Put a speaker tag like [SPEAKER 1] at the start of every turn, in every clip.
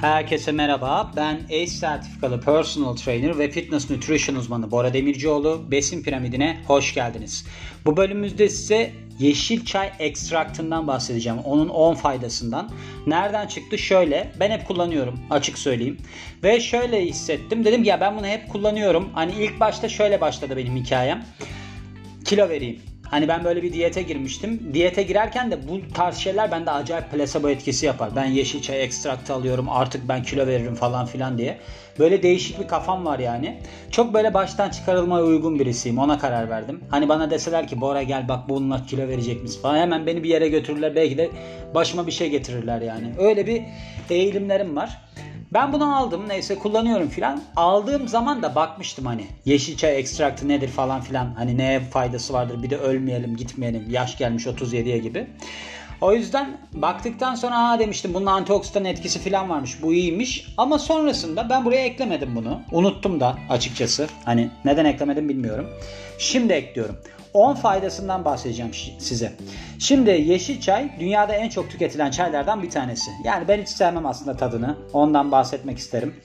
[SPEAKER 1] Herkese merhaba. Ben ACE sertifikalı personal trainer ve fitness nutrition uzmanı Bora Demircioğlu. Besin piramidine hoş geldiniz. Bu bölümümüzde size yeşil çay ekstraktından bahsedeceğim. Onun 10 faydasından. Nereden çıktı? Şöyle. Ben hep kullanıyorum. Açık söyleyeyim. Ve şöyle hissettim. Dedim ki ya ben bunu hep kullanıyorum. Hani ilk başta şöyle başladı benim hikayem. Kilo vereyim. Hani ben böyle bir diyete girmiştim. Diyete girerken de bu tarz şeyler bende acayip plasebo etkisi yapar. Ben yeşil çay ekstraktı alıyorum artık ben kilo veririm falan filan diye. Böyle değişik bir kafam var yani. Çok böyle baştan çıkarılmaya uygun birisiyim. Ona karar verdim. Hani bana deseler ki Bora gel bak bununla kilo verecek misin falan. Hemen beni bir yere götürürler. Belki de başıma bir şey getirirler yani. Öyle bir eğilimlerim var. Ben bunu aldım neyse kullanıyorum filan. Aldığım zaman da bakmıştım hani yeşil çay ekstraktı nedir falan filan. Hani neye faydası vardır bir de ölmeyelim gitmeyelim yaş gelmiş 37'ye gibi. O yüzden baktıktan sonra ha demiştim bunun antioksidan etkisi falan varmış. Bu iyiymiş. Ama sonrasında ben buraya eklemedim bunu. Unuttum da açıkçası. Hani neden eklemedim bilmiyorum. Şimdi ekliyorum. 10 faydasından bahsedeceğim size. Şimdi yeşil çay dünyada en çok tüketilen çaylardan bir tanesi. Yani ben hiç sevmem aslında tadını. Ondan bahsetmek isterim.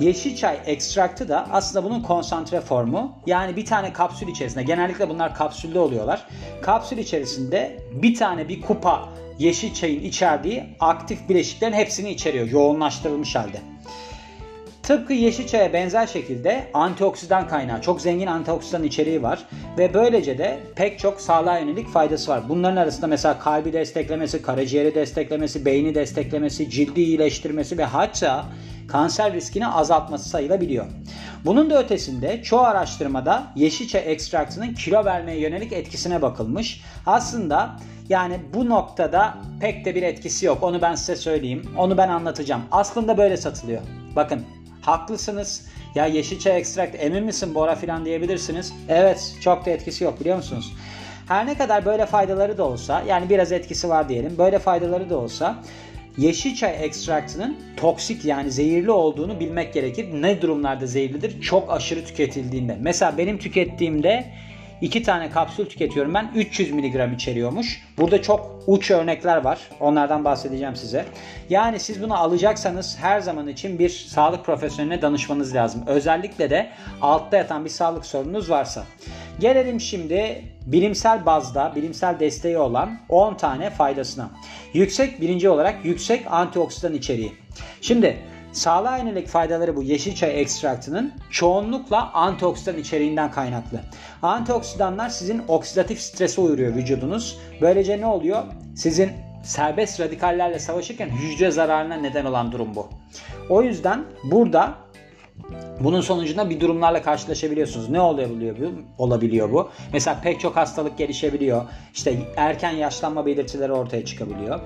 [SPEAKER 1] Yeşil çay ekstraktı da aslında bunun konsantre formu. Yani bir tane kapsül içerisinde genellikle bunlar kapsülde oluyorlar. Kapsül içerisinde bir tane bir kupa yeşil çayın içerdiği aktif bileşiklerin hepsini içeriyor yoğunlaştırılmış halde. Tıpkı yeşil çaya benzer şekilde antioksidan kaynağı, çok zengin antioksidan içeriği var ve böylece de pek çok sağlığa yönelik faydası var. Bunların arasında mesela kalbi desteklemesi, karaciğeri desteklemesi, beyni desteklemesi, cildi iyileştirmesi ve hatta kanser riskini azaltması sayılabiliyor. Bunun da ötesinde çoğu araştırmada yeşil çay ekstraktının kilo vermeye yönelik etkisine bakılmış. Aslında yani bu noktada pek de bir etkisi yok. Onu ben size söyleyeyim. Onu ben anlatacağım. Aslında böyle satılıyor. Bakın haklısınız. Ya yeşil çay ekstrakt emin misin Bora filan diyebilirsiniz. Evet çok da etkisi yok biliyor musunuz? Her ne kadar böyle faydaları da olsa yani biraz etkisi var diyelim. Böyle faydaları da olsa yeşil çay ekstraktının toksik yani zehirli olduğunu bilmek gerekir. Ne durumlarda zehirlidir? Çok aşırı tüketildiğinde. Mesela benim tükettiğimde 2 tane kapsül tüketiyorum ben 300 mg içeriyormuş. Burada çok uç örnekler var. Onlardan bahsedeceğim size. Yani siz bunu alacaksanız her zaman için bir sağlık profesyoneline danışmanız lazım. Özellikle de altta yatan bir sağlık sorununuz varsa. Gelelim şimdi bilimsel bazda, bilimsel desteği olan 10 tane faydasına. Yüksek birinci olarak yüksek antioksidan içeriği. Şimdi Sağlığa yönelik faydaları bu yeşil çay ekstraktının çoğunlukla antioksidan içeriğinden kaynaklı. Antioksidanlar sizin oksidatif strese uyuruyor vücudunuz. Böylece ne oluyor? Sizin serbest radikallerle savaşırken hücre zararına neden olan durum bu. O yüzden burada bunun sonucunda bir durumlarla karşılaşabiliyorsunuz. Ne olabiliyor bu? Olabiliyor bu. Mesela pek çok hastalık gelişebiliyor. İşte erken yaşlanma belirtileri ortaya çıkabiliyor.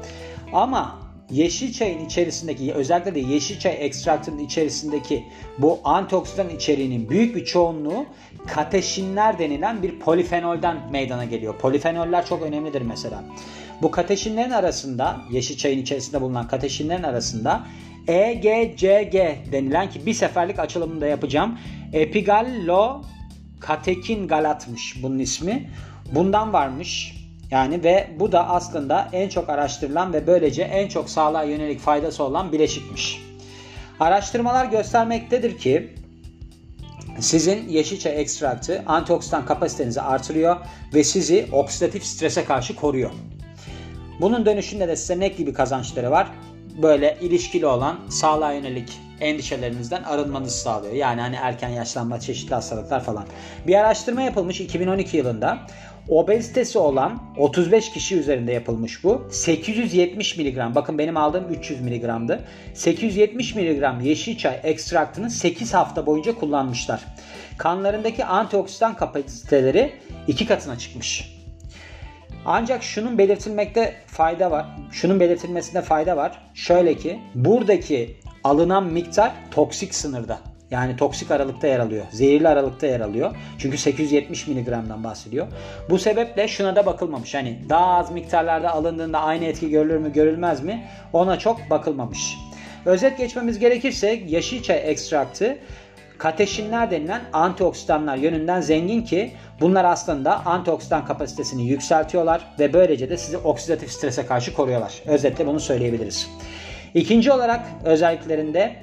[SPEAKER 1] Ama yeşil çayın içerisindeki özellikle de yeşil çay ekstraktının içerisindeki bu antioksidan içeriğinin büyük bir çoğunluğu kateşinler denilen bir polifenolden meydana geliyor. Polifenoller çok önemlidir mesela. Bu kateşinlerin arasında yeşil çayın içerisinde bulunan kateşinlerin arasında EGCG denilen ki bir seferlik açılımını da yapacağım. Epigallo katekin galatmış bunun ismi. Bundan varmış. Yani ve bu da aslında en çok araştırılan ve böylece en çok sağlığa yönelik faydası olan bileşikmiş. Araştırmalar göstermektedir ki sizin yeşil çay ekstraktı antioksidan kapasitenizi artırıyor ve sizi oksidatif strese karşı koruyor. Bunun dönüşünde de size ne gibi kazançları var? Böyle ilişkili olan sağlığa yönelik endişelerinizden arınmanızı sağlıyor. Yani hani erken yaşlanma, çeşitli hastalıklar falan. Bir araştırma yapılmış 2012 yılında. Obezitesi olan 35 kişi üzerinde yapılmış bu. 870 mg bakın benim aldığım 300 mg'dı. 870 mg yeşil çay ekstraktını 8 hafta boyunca kullanmışlar. Kanlarındaki antioksidan kapasiteleri 2 katına çıkmış. Ancak şunun belirtilmekte fayda var. Şunun belirtilmesinde fayda var. Şöyle ki buradaki alınan miktar toksik sınırda. Yani toksik aralıkta yer alıyor. Zehirli aralıkta yer alıyor. Çünkü 870 miligramdan bahsediyor. Bu sebeple şuna da bakılmamış. Hani daha az miktarlarda alındığında aynı etki görülür mü görülmez mi? Ona çok bakılmamış. Özet geçmemiz gerekirse yeşil çay ekstraktı kateşinler denilen antioksidanlar yönünden zengin ki bunlar aslında antioksidan kapasitesini yükseltiyorlar ve böylece de sizi oksidatif strese karşı koruyorlar. Özetle bunu söyleyebiliriz. İkinci olarak özelliklerinde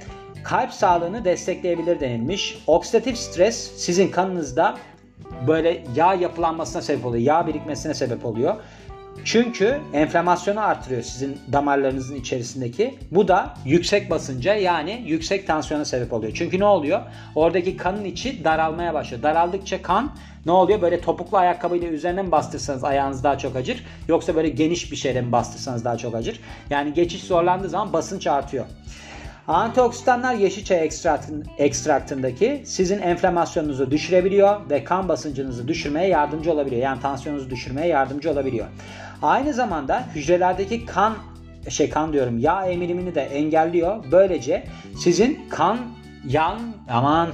[SPEAKER 1] kalp sağlığını destekleyebilir denilmiş. Oksidatif stres sizin kanınızda böyle yağ yapılanmasına sebep oluyor. Yağ birikmesine sebep oluyor. Çünkü enflamasyonu artırıyor sizin damarlarınızın içerisindeki. Bu da yüksek basınca yani yüksek tansiyona sebep oluyor. Çünkü ne oluyor? Oradaki kanın içi daralmaya başlıyor. Daraldıkça kan ne oluyor? Böyle topuklu ayakkabıyla üzerine mi bastırsanız ayağınız daha çok acır. Yoksa böyle geniş bir şeyle mi bastırsanız daha çok acır. Yani geçiş zorlandığı zaman basınç artıyor. Antioksidanlar yeşil çay ekstraktındaki sizin enflamasyonunuzu düşürebiliyor ve kan basıncınızı düşürmeye yardımcı olabiliyor. Yani tansiyonunuzu düşürmeye yardımcı olabiliyor. Aynı zamanda hücrelerdeki kan şey kan diyorum yağ emilimini de engelliyor. Böylece sizin kan yan aman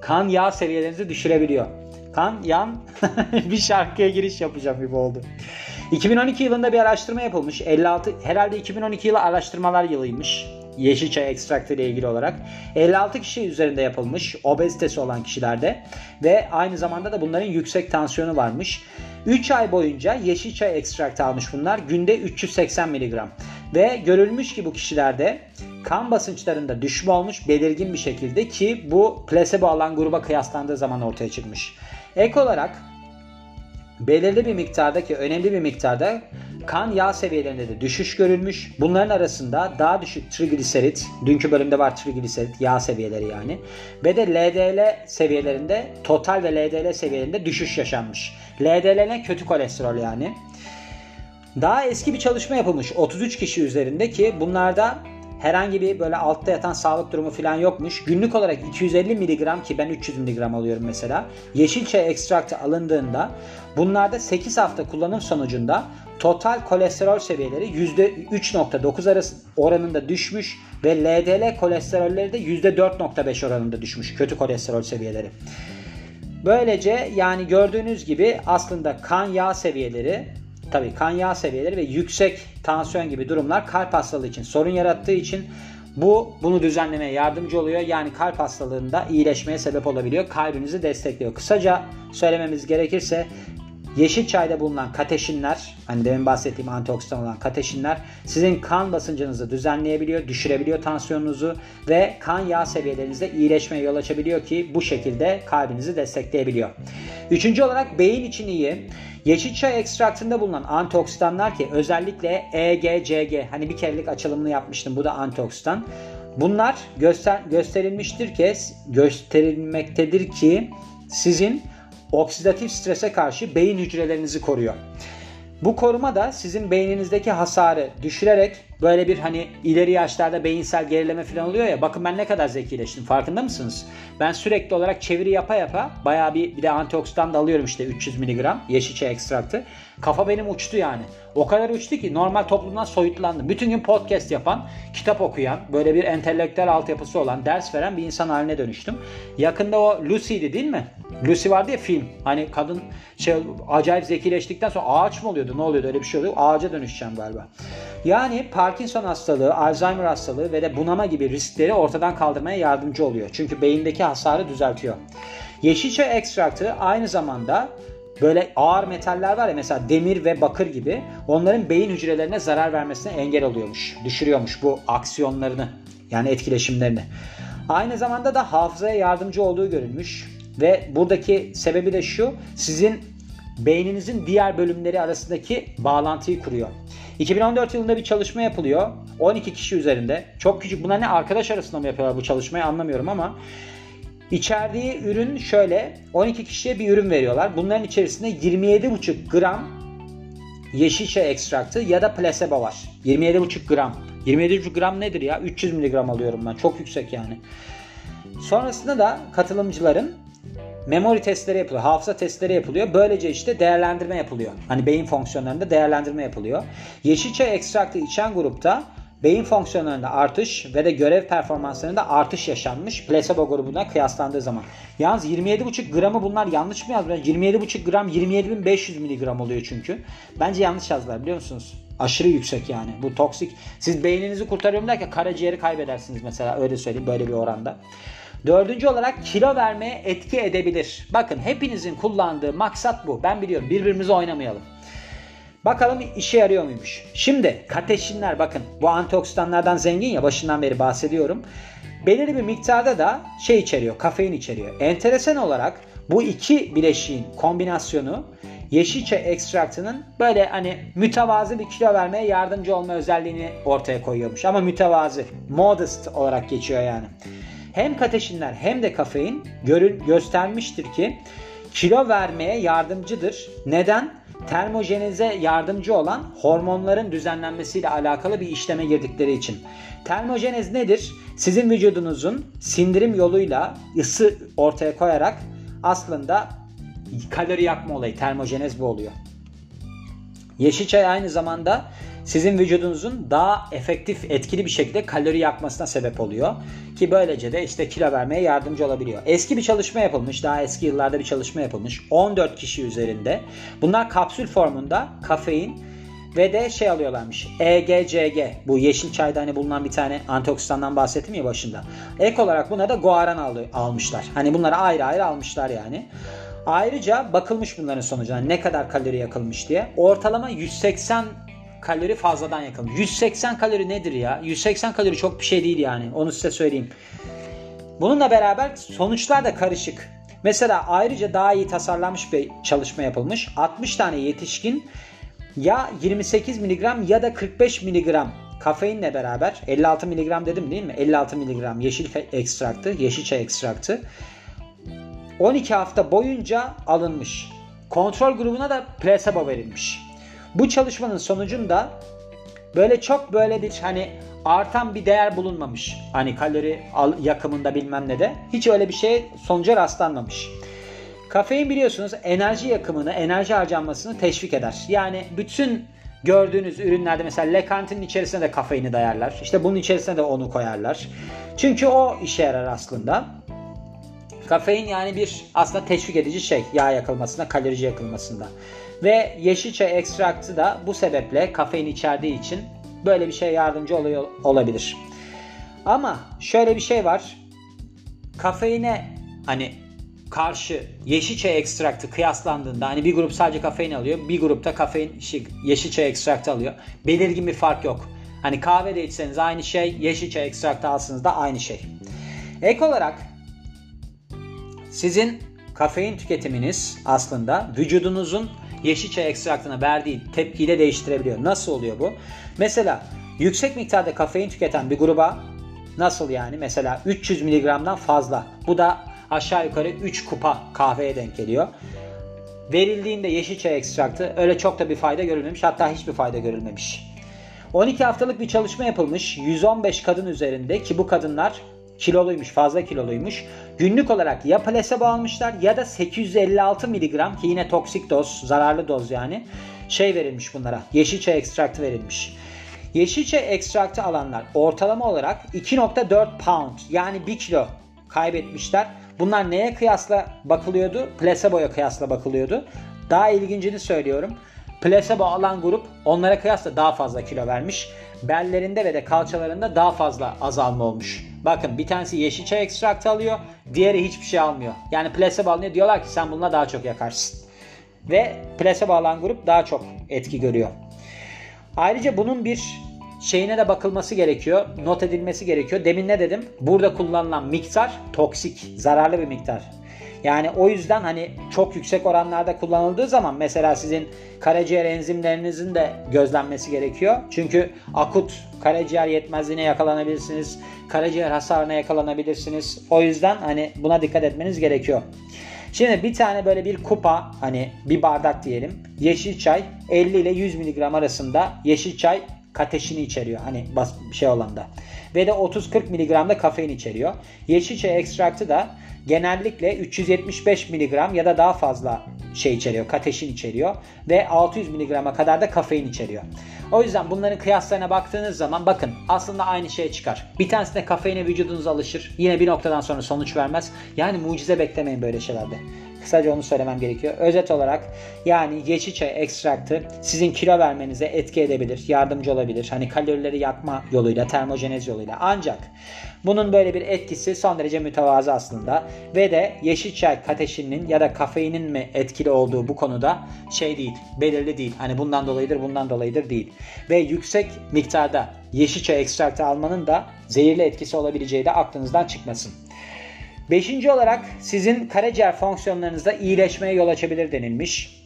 [SPEAKER 1] kan yağ seviyelerinizi düşürebiliyor. Kan yan bir şarkıya giriş yapacağım gibi oldu. 2012 yılında bir araştırma yapılmış. 56 herhalde 2012 yılı araştırmalar yılıymış. Yeşil çay ekstraktı ile ilgili olarak 56 kişi üzerinde yapılmış obezitesi olan kişilerde ve aynı zamanda da bunların yüksek tansiyonu varmış. 3 ay boyunca yeşil çay ekstraktı almış bunlar. Günde 380 mg. Ve görülmüş ki bu kişilerde kan basınçlarında düşme olmuş belirgin bir şekilde ki bu plasebo alan gruba kıyaslandığı zaman ortaya çıkmış. Ek olarak belirli bir miktardaki önemli bir miktarda kan yağ seviyelerinde de düşüş görülmüş. Bunların arasında daha düşük trigliserit, dünkü bölümde var trigliserit yağ seviyeleri yani ve de LDL seviyelerinde total ve LDL seviyelerinde düşüş yaşanmış. LDL ne? Kötü kolesterol yani. Daha eski bir çalışma yapılmış 33 kişi üzerinde ki bunlarda herhangi bir böyle altta yatan sağlık durumu falan yokmuş. Günlük olarak 250 mg ki ben 300 mg alıyorum mesela. Yeşil çay ekstraktı alındığında bunlarda 8 hafta kullanım sonucunda total kolesterol seviyeleri %3.9 arası oranında düşmüş ve LDL kolesterolleri de %4.5 oranında düşmüş kötü kolesterol seviyeleri. Böylece yani gördüğünüz gibi aslında kan yağ seviyeleri tabii kan yağ seviyeleri ve yüksek tansiyon gibi durumlar kalp hastalığı için sorun yarattığı için bu bunu düzenlemeye yardımcı oluyor. Yani kalp hastalığında iyileşmeye sebep olabiliyor. Kalbinizi destekliyor. Kısaca söylememiz gerekirse Yeşil çayda bulunan kateşinler, hani demin bahsettiğim antioksidan olan kateşinler sizin kan basıncınızı düzenleyebiliyor, düşürebiliyor tansiyonunuzu ve kan yağ seviyelerinizde iyileşmeye yol açabiliyor ki bu şekilde kalbinizi destekleyebiliyor. Üçüncü olarak beyin için iyi. Yeşil çay ekstraktında bulunan antioksidanlar ki özellikle EGCG hani bir kerelik açılımını yapmıştım bu da antioksidan. Bunlar göster gösterilmiştir ki gösterilmektedir ki sizin oksidatif strese karşı beyin hücrelerinizi koruyor. Bu koruma da sizin beyninizdeki hasarı düşürerek böyle bir hani ileri yaşlarda beyinsel gerileme falan oluyor ya bakın ben ne kadar zekileştim farkında mısınız? Ben sürekli olarak çeviri yapa yapa bayağı bir, bir de antioksidan da alıyorum işte 300 mg yeşil çay ekstraktı. Kafa benim uçtu yani. O kadar uçtu ki normal toplumdan soyutlandım. Bütün gün podcast yapan, kitap okuyan, böyle bir entelektüel altyapısı olan, ders veren bir insan haline dönüştüm. Yakında o Lucy'di değil mi? Lucy vardı ya film. Hani kadın şey acayip zekileştikten sonra ağaç mı oluyordu? Ne oluyordu? Öyle bir şey oluyor. Ağaca dönüşeceğim galiba. Yani Parkinson hastalığı, Alzheimer hastalığı ve de bunama gibi riskleri ortadan kaldırmaya yardımcı oluyor. Çünkü beyindeki hasarı düzeltiyor. Yeşil çay ekstraktı aynı zamanda böyle ağır metaller var ya mesela demir ve bakır gibi onların beyin hücrelerine zarar vermesine engel oluyormuş. Düşürüyormuş bu aksiyonlarını yani etkileşimlerini. Aynı zamanda da hafızaya yardımcı olduğu görülmüş. Ve buradaki sebebi de şu sizin beyninizin diğer bölümleri arasındaki bağlantıyı kuruyor. 2014 yılında bir çalışma yapılıyor. 12 kişi üzerinde. Çok küçük. Buna ne arkadaş arasında mı yapıyorlar bu çalışmayı anlamıyorum ama içerdiği ürün şöyle 12 kişiye bir ürün veriyorlar. Bunların içerisinde 27,5 gram yeşil çay ekstraktı ya da placebo var. 27,5 gram. 27,5 gram nedir ya? 300 mg alıyorum ben. Çok yüksek yani. Sonrasında da katılımcıların memory testleri yapılıyor, hafıza testleri yapılıyor. Böylece işte değerlendirme yapılıyor. Hani beyin fonksiyonlarında değerlendirme yapılıyor. Yeşil çay ekstraktı içen grupta beyin fonksiyonlarında artış ve de görev performanslarında artış yaşanmış placebo grubuna kıyaslandığı zaman. Yalnız 27,5 gramı bunlar yanlış mı yazdılar? 27,5 gram 27.500 miligram oluyor çünkü. Bence yanlış yazdılar biliyor musunuz? Aşırı yüksek yani. Bu toksik. Siz beyninizi kurtarıyorum derken karaciğeri kaybedersiniz mesela öyle söyleyeyim böyle bir oranda. Dördüncü olarak kilo vermeye etki edebilir. Bakın hepinizin kullandığı maksat bu. Ben biliyorum birbirimizi oynamayalım. Bakalım işe yarıyor muymuş. Şimdi kateşinler bakın bu antioksidanlardan zengin ya başından beri bahsediyorum. Belirli bir miktarda da şey içeriyor, kafein içeriyor. Enteresan olarak bu iki bileşiğin kombinasyonu yeşil çay ekstraktının böyle hani mütevazı bir kilo vermeye yardımcı olma özelliğini ortaya koyuyormuş. Ama mütevazı, modest olarak geçiyor yani. Hem kateşinler hem de kafein görün, göstermiştir ki kilo vermeye yardımcıdır. Neden? Termojenize yardımcı olan hormonların düzenlenmesiyle alakalı bir işleme girdikleri için. Termojenez nedir? Sizin vücudunuzun sindirim yoluyla ısı ortaya koyarak aslında kalori yakma olayı termojenez bu oluyor. Yeşil çay aynı zamanda sizin vücudunuzun daha efektif, etkili bir şekilde kalori yakmasına sebep oluyor. Ki böylece de işte kilo vermeye yardımcı olabiliyor. Eski bir çalışma yapılmış, daha eski yıllarda bir çalışma yapılmış. 14 kişi üzerinde. Bunlar kapsül formunda kafein ve de şey alıyorlarmış. EGCG bu yeşil çayda hani bulunan bir tane antioksidandan bahsettim ya başında. Ek olarak buna da guaran al almışlar. Hani bunları ayrı ayrı almışlar yani. Ayrıca bakılmış bunların sonucuna ne kadar kalori yakılmış diye. Ortalama 180 kalori fazladan yakılmış. 180 kalori nedir ya? 180 kalori çok bir şey değil yani. Onu size söyleyeyim. Bununla beraber sonuçlar da karışık. Mesela ayrıca daha iyi tasarlanmış bir çalışma yapılmış. 60 tane yetişkin ya 28 mg ya da 45 mg kafeinle beraber 56 mg dedim değil mi? 56 mg yeşil ekstraktı, yeşil çay ekstraktı. 12 hafta boyunca alınmış. Kontrol grubuna da placebo verilmiş. Bu çalışmanın sonucunda böyle çok böyle bir hani artan bir değer bulunmamış. Hani kalori yakımında bilmem ne de. Hiç öyle bir şey sonuca rastlanmamış. Kafein biliyorsunuz enerji yakımını, enerji harcanmasını teşvik eder. Yani bütün gördüğünüz ürünlerde mesela lekantinin içerisine de kafeini dayarlar. İşte bunun içerisine de onu koyarlar. Çünkü o işe yarar aslında. Kafein yani bir aslında teşvik edici şey yağ yakılmasında, kalorici yakılmasında. Ve yeşil çay ekstraktı da bu sebeple kafein içerdiği için böyle bir şey yardımcı oluyor olabilir. Ama şöyle bir şey var. Kafeine hani karşı yeşil çay ekstraktı kıyaslandığında hani bir grup sadece kafein alıyor, bir grupta kafein yeşil çay ekstraktı alıyor. Belirgin bir fark yok. Hani kahve de içseniz aynı şey, yeşil çay ekstraktı alsanız da aynı şey. Ek olarak sizin kafein tüketiminiz aslında vücudunuzun yeşil çay ekstraktına verdiği tepkiyle değiştirebiliyor. Nasıl oluyor bu? Mesela yüksek miktarda kafein tüketen bir gruba nasıl yani? Mesela 300 mg'dan fazla. Bu da aşağı yukarı 3 kupa kahveye denk geliyor. Verildiğinde yeşil çay ekstraktı öyle çok da bir fayda görülmemiş hatta hiçbir fayda görülmemiş. 12 haftalık bir çalışma yapılmış 115 kadın üzerinde ki bu kadınlar kiloluymuş, fazla kiloluymuş. Günlük olarak ya placebo almışlar ya da 856 mg ki yine toksik doz, zararlı doz yani şey verilmiş bunlara. Yeşil çay ekstraktı verilmiş. Yeşil çay ekstraktı alanlar ortalama olarak 2.4 pound yani 1 kilo kaybetmişler. Bunlar neye kıyasla bakılıyordu? Placebo'ya kıyasla bakılıyordu. Daha ilgincini söylüyorum. Placebo alan grup onlara kıyasla daha fazla kilo vermiş. Bellerinde ve de kalçalarında daha fazla azalma olmuş. Bakın bir tanesi yeşil çay ekstraktı alıyor. Diğeri hiçbir şey almıyor. Yani placebo alınıyor. Diyorlar ki sen bununla daha çok yakarsın. Ve placebo alan grup daha çok etki görüyor. Ayrıca bunun bir şeyine de bakılması gerekiyor. Not edilmesi gerekiyor. Demin ne dedim? Burada kullanılan miktar toksik, zararlı bir miktar. Yani o yüzden hani çok yüksek oranlarda kullanıldığı zaman mesela sizin karaciğer enzimlerinizin de gözlenmesi gerekiyor. Çünkü akut karaciğer yetmezliğine yakalanabilirsiniz. Karaciğer hasarına yakalanabilirsiniz. O yüzden hani buna dikkat etmeniz gerekiyor. Şimdi bir tane böyle bir kupa hani bir bardak diyelim. Yeşil çay 50 ile 100 mg arasında yeşil çay kateşini içeriyor. Hani bas bir şey olanda. Ve de 30-40 mg da kafein içeriyor. Yeşil çay ekstraktı da genellikle 375 mg ya da daha fazla şey içeriyor, kateşin içeriyor ve 600 mg'a kadar da kafein içeriyor. O yüzden bunların kıyaslarına baktığınız zaman bakın aslında aynı şey çıkar. Bir tanesinde kafeine vücudunuz alışır. Yine bir noktadan sonra sonuç vermez. Yani mucize beklemeyin böyle şeylerde. Kısaca onu söylemem gerekiyor. Özet olarak yani yeşil çay ekstraktı sizin kilo vermenize etki edebilir, yardımcı olabilir. Hani kalorileri yakma yoluyla, termojenez yoluyla. Ancak bunun böyle bir etkisi son derece mütevazı aslında. Ve de yeşil çay kateşinin ya da kafeinin mi etkili olduğu bu konuda şey değil, belirli değil. Hani bundan dolayıdır, bundan dolayıdır değil. Ve yüksek miktarda yeşil çay ekstraktı almanın da zehirli etkisi olabileceği de aklınızdan çıkmasın. Beşinci olarak sizin karaciğer fonksiyonlarınızda iyileşmeye yol açabilir denilmiş.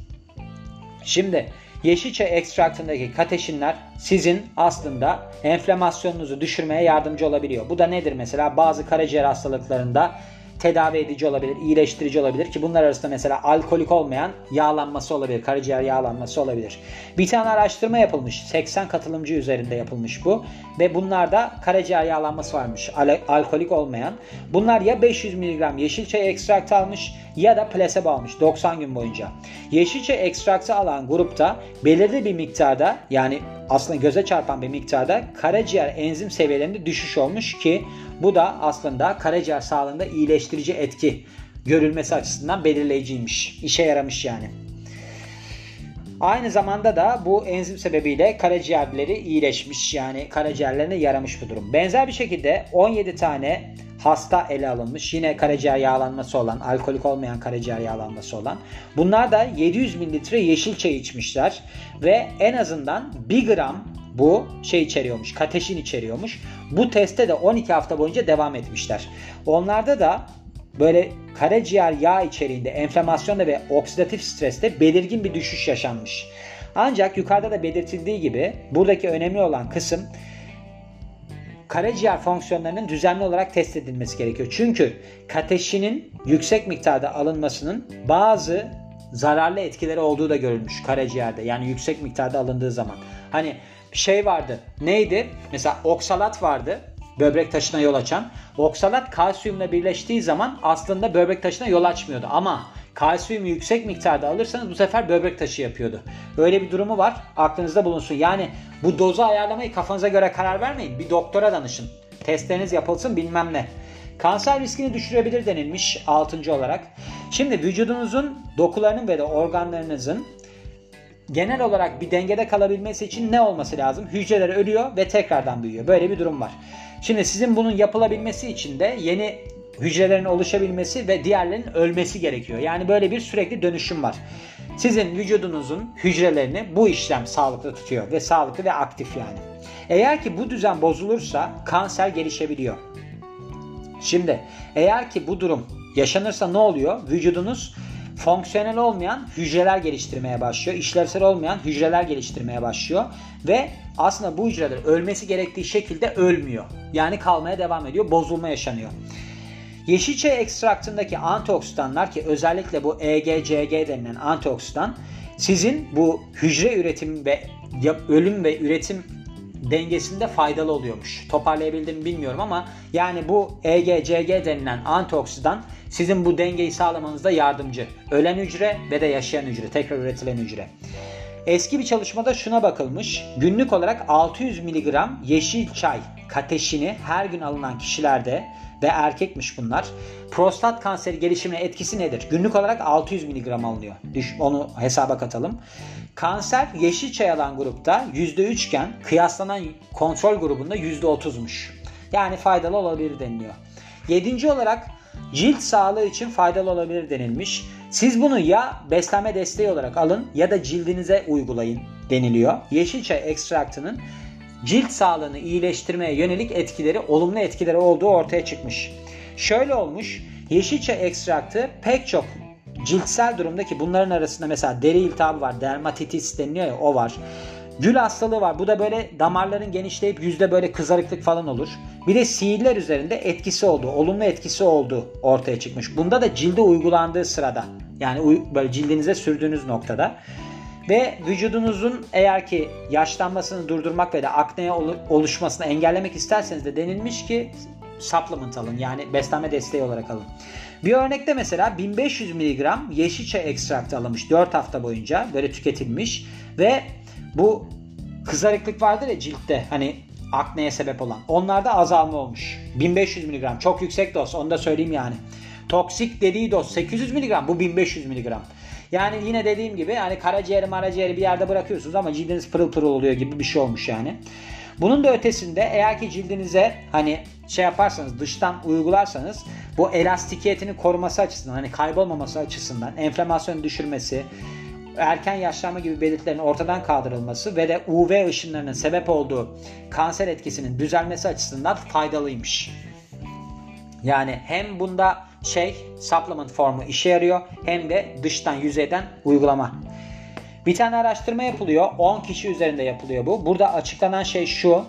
[SPEAKER 1] Şimdi yeşil çay ekstraktındaki kateşinler sizin aslında enflamasyonunuzu düşürmeye yardımcı olabiliyor. Bu da nedir mesela? Bazı karaciğer hastalıklarında tedavi edici olabilir, iyileştirici olabilir ki bunlar arasında mesela alkolik olmayan yağlanması olabilir, karaciğer yağlanması olabilir. Bir tane araştırma yapılmış. 80 katılımcı üzerinde yapılmış bu ve bunlarda karaciğer yağlanması varmış. Al- alkolik olmayan. Bunlar ya 500 mg yeşil çay ekstraktı almış ya da plasebo almış 90 gün boyunca. Yeşil çay ekstraktı alan grupta belirli bir miktarda yani aslında göze çarpan bir miktarda karaciğer enzim seviyelerinde düşüş olmuş ki bu da aslında karaciğer sağlığında iyileştirici etki görülmesi açısından belirleyiciymiş. İşe yaramış yani. Aynı zamanda da bu enzim sebebiyle karaciğerleri iyileşmiş yani karaciğerlerine yaramış bu durum. Benzer bir şekilde 17 tane hasta ele alınmış. Yine karaciğer yağlanması olan, alkolik olmayan karaciğer yağlanması olan. Bunlar da 700 mililitre yeşil çay içmişler ve en azından 1 gram bu şey içeriyormuş, kateşin içeriyormuş. Bu teste de 12 hafta boyunca devam etmişler. Onlarda da böyle karaciğer yağ içeriğinde enflamasyonda ve oksidatif streste belirgin bir düşüş yaşanmış. Ancak yukarıda da belirtildiği gibi buradaki önemli olan kısım karaciğer fonksiyonlarının düzenli olarak test edilmesi gerekiyor. Çünkü kateşinin yüksek miktarda alınmasının bazı zararlı etkileri olduğu da görülmüş karaciğerde. Yani yüksek miktarda alındığı zaman. Hani şey vardı. Neydi? Mesela oksalat vardı. Böbrek taşına yol açan. Oksalat kalsiyumla birleştiği zaman aslında böbrek taşına yol açmıyordu. Ama kalsiyumu yüksek miktarda alırsanız bu sefer böbrek taşı yapıyordu. Öyle bir durumu var. Aklınızda bulunsun. Yani bu dozu ayarlamayı kafanıza göre karar vermeyin. Bir doktora danışın. Testleriniz yapılsın bilmem ne. Kanser riskini düşürebilir denilmiş 6. olarak. Şimdi vücudunuzun dokularının ve de organlarınızın genel olarak bir dengede kalabilmesi için ne olması lazım? Hücreler ölüyor ve tekrardan büyüyor. Böyle bir durum var. Şimdi sizin bunun yapılabilmesi için de yeni hücrelerin oluşabilmesi ve diğerlerinin ölmesi gerekiyor. Yani böyle bir sürekli dönüşüm var. Sizin vücudunuzun hücrelerini bu işlem sağlıklı tutuyor ve sağlıklı ve aktif yani. Eğer ki bu düzen bozulursa kanser gelişebiliyor. Şimdi eğer ki bu durum yaşanırsa ne oluyor? Vücudunuz fonksiyonel olmayan hücreler geliştirmeye başlıyor. İşlevsel olmayan hücreler geliştirmeye başlıyor. Ve aslında bu hücreler ölmesi gerektiği şekilde ölmüyor. Yani kalmaya devam ediyor. Bozulma yaşanıyor. Yeşil çay ekstraktındaki antioksidanlar ki özellikle bu EGCG denilen antioksidan sizin bu hücre üretim ve ölüm ve üretim dengesinde faydalı oluyormuş. Toparlayabildim bilmiyorum ama yani bu EGCG denilen antioksidan sizin bu dengeyi sağlamanızda yardımcı. Ölen hücre ve de yaşayan hücre, tekrar üretilen hücre. Eski bir çalışmada şuna bakılmış. Günlük olarak 600 mg yeşil çay kateşini her gün alınan kişilerde ve erkekmiş bunlar. Prostat kanseri gelişimine etkisi nedir? Günlük olarak 600 mg alınıyor. Onu hesaba katalım. Kanser yeşil çay alan grupta %3 iken kıyaslanan kontrol grubunda %30'muş. Yani faydalı olabilir deniliyor. Yedinci olarak cilt sağlığı için faydalı olabilir denilmiş. Siz bunu ya beslenme desteği olarak alın ya da cildinize uygulayın deniliyor. Yeşil çay ekstraktının cilt sağlığını iyileştirmeye yönelik etkileri, olumlu etkileri olduğu ortaya çıkmış. Şöyle olmuş, yeşil çay ekstraktı pek çok ciltsel durumdaki bunların arasında mesela deri iltihabı var, dermatitis deniliyor ya o var. Gül hastalığı var. Bu da böyle damarların genişleyip yüzde böyle kızarıklık falan olur. Bir de siiller üzerinde etkisi oldu, olumlu etkisi oldu ortaya çıkmış. Bunda da cilde uygulandığı sırada yani böyle cildinize sürdüğünüz noktada ve vücudunuzun eğer ki yaşlanmasını durdurmak ve de akneye oluşmasını engellemek isterseniz de denilmiş ki supplement alın yani beslenme desteği olarak alın. Bir örnekte mesela 1500 mg yeşil çay ekstraktı alınmış 4 hafta boyunca böyle tüketilmiş ve bu kızarıklık vardır ya ciltte hani akneye sebep olan. Onlarda azalma olmuş. 1500 mg çok yüksek olsa onu da söyleyeyim yani. Toksik dediği doz 800 mg bu 1500 mg. Yani yine dediğim gibi hani karaciğeri maraciğeri bir yerde bırakıyorsunuz ama cildiniz pırıl pırıl oluyor gibi bir şey olmuş yani. Bunun da ötesinde eğer ki cildinize hani şey yaparsanız dıştan uygularsanız bu elastikiyetini koruması açısından hani kaybolmaması açısından enflamasyonu düşürmesi, erken yaşlanma gibi belirtilerin ortadan kaldırılması ve de UV ışınlarının sebep olduğu kanser etkisinin düzelmesi açısından faydalıymış. Yani hem bunda şey supplement formu işe yarıyor hem de dıştan yüzeyden uygulama. Bir tane araştırma yapılıyor. 10 kişi üzerinde yapılıyor bu. Burada açıklanan şey şu.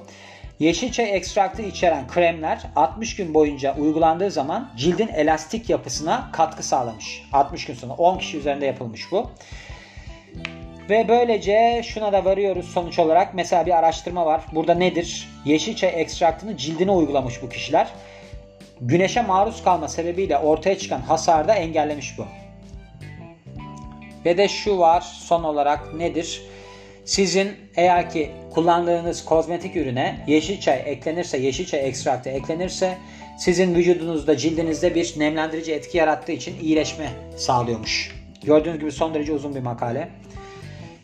[SPEAKER 1] Yeşil çay ekstraktı içeren kremler 60 gün boyunca uygulandığı zaman cildin elastik yapısına katkı sağlamış. 60 gün sonra 10 kişi üzerinde yapılmış bu. Ve böylece şuna da varıyoruz sonuç olarak. Mesela bir araştırma var. Burada nedir? Yeşil çay ekstraktını cildine uygulamış bu kişiler. Güneşe maruz kalma sebebiyle ortaya çıkan hasarı da engellemiş bu. Ve de şu var son olarak nedir? Sizin eğer ki kullandığınız kozmetik ürüne yeşil çay eklenirse, yeşil çay ekstraktı eklenirse sizin vücudunuzda, cildinizde bir nemlendirici etki yarattığı için iyileşme sağlıyormuş. Gördüğünüz gibi son derece uzun bir makale.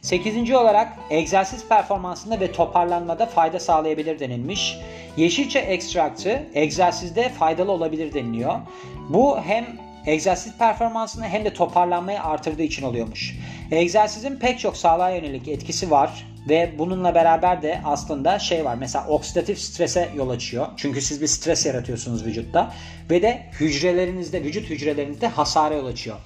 [SPEAKER 1] Sekizinci olarak egzersiz performansında ve toparlanmada fayda sağlayabilir denilmiş. Yeşilçe ekstraktı egzersizde faydalı olabilir deniliyor. Bu hem egzersiz performansını hem de toparlanmayı artırdığı için oluyormuş. Egzersizin pek çok sağlığa yönelik etkisi var ve bununla beraber de aslında şey var mesela oksidatif strese yol açıyor. Çünkü siz bir stres yaratıyorsunuz vücutta ve de hücrelerinizde vücut hücrelerinizde hasara yol açıyor.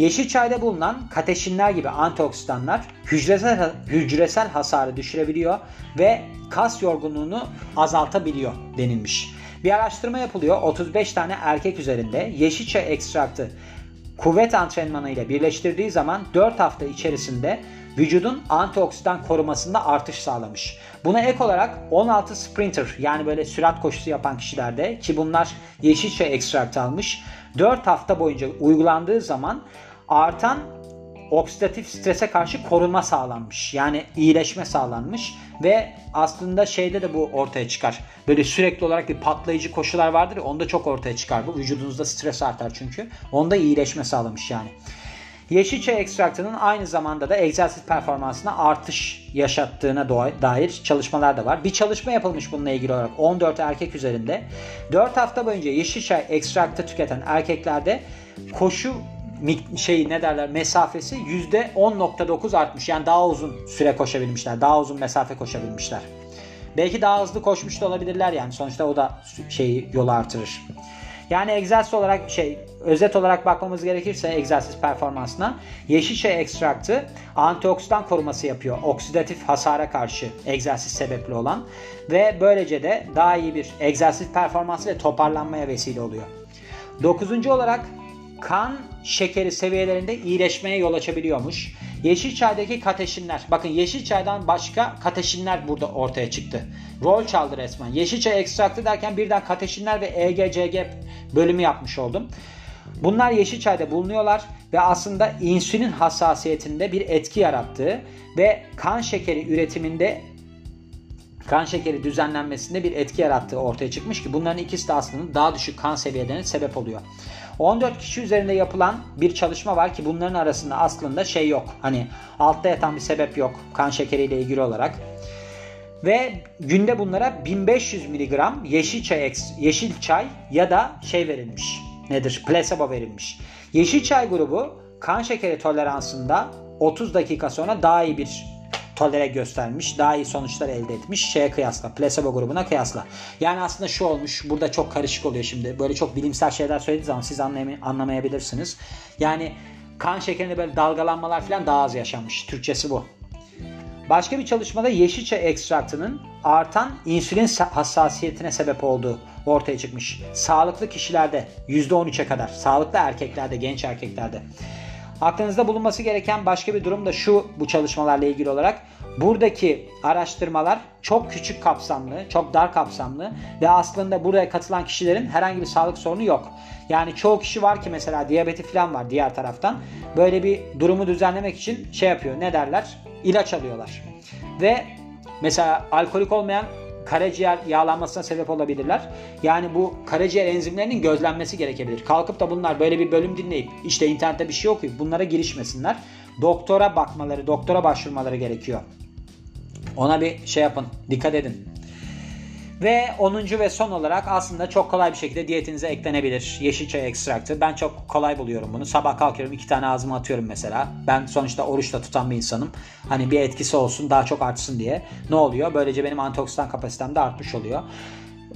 [SPEAKER 1] Yeşil çayda bulunan kateşinler gibi antioksidanlar hücresel, hücresel hasarı düşürebiliyor ve kas yorgunluğunu azaltabiliyor denilmiş. Bir araştırma yapılıyor 35 tane erkek üzerinde yeşil çay ekstraktı kuvvet antrenmanı ile birleştirdiği zaman 4 hafta içerisinde vücudun antioksidan korumasında artış sağlamış. Buna ek olarak 16 sprinter yani böyle sürat koşusu yapan kişilerde ki bunlar yeşil çay ekstraktı almış 4 hafta boyunca uygulandığı zaman artan oksidatif strese karşı korunma sağlanmış. Yani iyileşme sağlanmış ve aslında şeyde de bu ortaya çıkar. Böyle sürekli olarak bir patlayıcı koşular vardır ya onda çok ortaya çıkar bu. Vücudunuzda stres artar çünkü. Onda iyileşme sağlamış yani. Yeşil çay ekstraktının aynı zamanda da egzersiz performansına artış yaşattığına dair çalışmalar da var. Bir çalışma yapılmış bununla ilgili olarak 14 erkek üzerinde. 4 hafta boyunca yeşil çay ekstraktı tüketen erkeklerde koşu şey ne derler mesafesi %10.9 artmış. Yani daha uzun süre koşabilmişler. Daha uzun mesafe koşabilmişler. Belki daha hızlı koşmuş da olabilirler yani. Sonuçta o da şeyi yolu artırır. Yani egzersiz olarak şey özet olarak bakmamız gerekirse egzersiz performansına yeşil çay ekstraktı antioksidan koruması yapıyor. Oksidatif hasara karşı egzersiz sebepli olan ve böylece de daha iyi bir egzersiz performansı ve toparlanmaya vesile oluyor. Dokuzuncu olarak kan şekeri seviyelerinde iyileşmeye yol açabiliyormuş. Yeşil çaydaki kateşinler. Bakın yeşil çaydan başka kateşinler burada ortaya çıktı. Rol çaldı resmen. Yeşil çay ekstraktı derken birden kateşinler ve EGCG bölümü yapmış oldum. Bunlar yeşil çayda bulunuyorlar ve aslında insülin hassasiyetinde bir etki yarattığı ve kan şekeri üretiminde kan şekeri düzenlenmesinde bir etki yarattığı ortaya çıkmış ki bunların ikisi de aslında daha düşük kan seviyelerine sebep oluyor. 14 kişi üzerinde yapılan bir çalışma var ki bunların arasında aslında şey yok. Hani altta yatan bir sebep yok kan şekeriyle ilgili olarak. Ve günde bunlara 1500 mg yeşil çay, yeşil çay ya da şey verilmiş. Nedir? Plasebo verilmiş. Yeşil çay grubu kan şekeri toleransında 30 dakika sonra daha iyi bir tolere göstermiş. Daha iyi sonuçlar elde etmiş. Şeye kıyasla. Placebo grubuna kıyasla. Yani aslında şu olmuş. Burada çok karışık oluyor şimdi. Böyle çok bilimsel şeyler söylediği zaman siz anlamay- anlamayabilirsiniz. Yani kan şekerinde böyle dalgalanmalar falan daha az yaşanmış. Türkçesi bu. Başka bir çalışmada yeşilçe ekstraktının artan insülin hassasiyetine sebep olduğu ortaya çıkmış. Sağlıklı kişilerde %13'e kadar, sağlıklı erkeklerde, genç erkeklerde. Aklınızda bulunması gereken başka bir durum da şu bu çalışmalarla ilgili olarak. Buradaki araştırmalar çok küçük kapsamlı, çok dar kapsamlı ve aslında buraya katılan kişilerin herhangi bir sağlık sorunu yok. Yani çoğu kişi var ki mesela diyabeti falan var diğer taraftan. Böyle bir durumu düzenlemek için şey yapıyor ne derler? İlaç alıyorlar. Ve mesela alkolik olmayan karaciğer yağlanmasına sebep olabilirler. Yani bu karaciğer enzimlerinin gözlenmesi gerekebilir. Kalkıp da bunlar böyle bir bölüm dinleyip işte internette bir şey okuyup bunlara girişmesinler. Doktora bakmaları, doktora başvurmaları gerekiyor. Ona bir şey yapın, dikkat edin. Ve 10. ve son olarak aslında çok kolay bir şekilde diyetinize eklenebilir yeşil çay ekstraktı. Ben çok kolay buluyorum bunu. Sabah kalkıyorum iki tane ağzıma atıyorum mesela. Ben sonuçta oruçta tutan bir insanım. Hani bir etkisi olsun daha çok artsın diye. Ne oluyor? Böylece benim antioksidan kapasitem de artmış oluyor.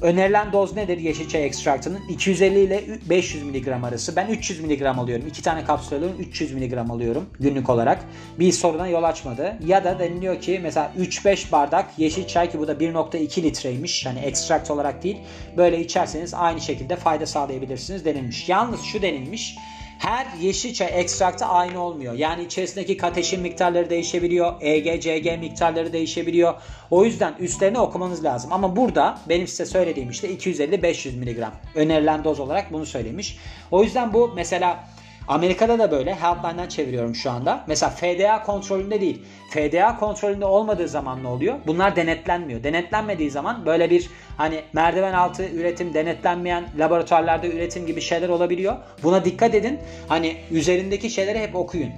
[SPEAKER 1] Önerilen doz nedir yeşil çay ekstraktının? 250 ile 500 mg arası. Ben 300 mg alıyorum. 2 tane kapsül alıyorum. 300 mg alıyorum günlük olarak. Bir soruna yol açmadı. Ya da deniliyor ki mesela 3-5 bardak yeşil çay ki bu da 1.2 litreymiş. Yani ekstrakt olarak değil. Böyle içerseniz aynı şekilde fayda sağlayabilirsiniz denilmiş. Yalnız şu denilmiş her yeşil çay ekstraktı aynı olmuyor. Yani içerisindeki kateşin miktarları değişebiliyor. EG, CG miktarları değişebiliyor. O yüzden üstlerini okumanız lazım. Ama burada benim size söylediğim işte 250-500 mg önerilen doz olarak bunu söylemiş. O yüzden bu mesela Amerika'da da böyle. Helpline'dan çeviriyorum şu anda. Mesela FDA kontrolünde değil. FDA kontrolünde olmadığı zaman ne oluyor? Bunlar denetlenmiyor. Denetlenmediği zaman böyle bir hani merdiven altı üretim, denetlenmeyen laboratuvarlarda üretim gibi şeyler olabiliyor. Buna dikkat edin. Hani üzerindeki şeyleri hep okuyun.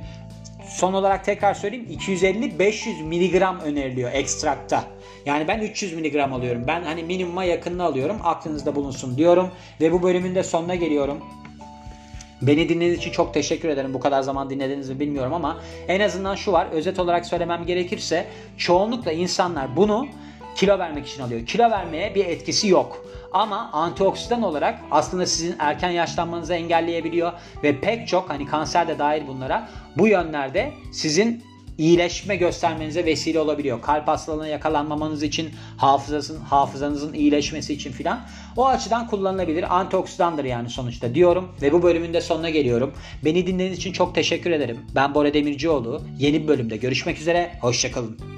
[SPEAKER 1] Son olarak tekrar söyleyeyim 250-500 miligram öneriliyor ekstrakta. Yani ben 300 miligram alıyorum. Ben hani minimuma yakınını alıyorum. Aklınızda bulunsun diyorum. Ve bu bölümün de sonuna geliyorum. Beni dinlediğiniz için çok teşekkür ederim. Bu kadar zaman dinlediğinizi bilmiyorum ama en azından şu var. Özet olarak söylemem gerekirse çoğunlukla insanlar bunu kilo vermek için alıyor. Kilo vermeye bir etkisi yok. Ama antioksidan olarak aslında sizin erken yaşlanmanızı engelleyebiliyor ve pek çok hani kanser de dahil bunlara bu yönlerde sizin iyileşme göstermenize vesile olabiliyor. Kalp hastalığına yakalanmamanız için, hafızasın, hafızanızın iyileşmesi için filan. O açıdan kullanılabilir. Antioksidandır yani sonuçta diyorum ve bu bölümün de sonuna geliyorum. Beni dinlediğiniz için çok teşekkür ederim. Ben Bora Demircioğlu. Yeni bir bölümde görüşmek üzere. Hoşçakalın.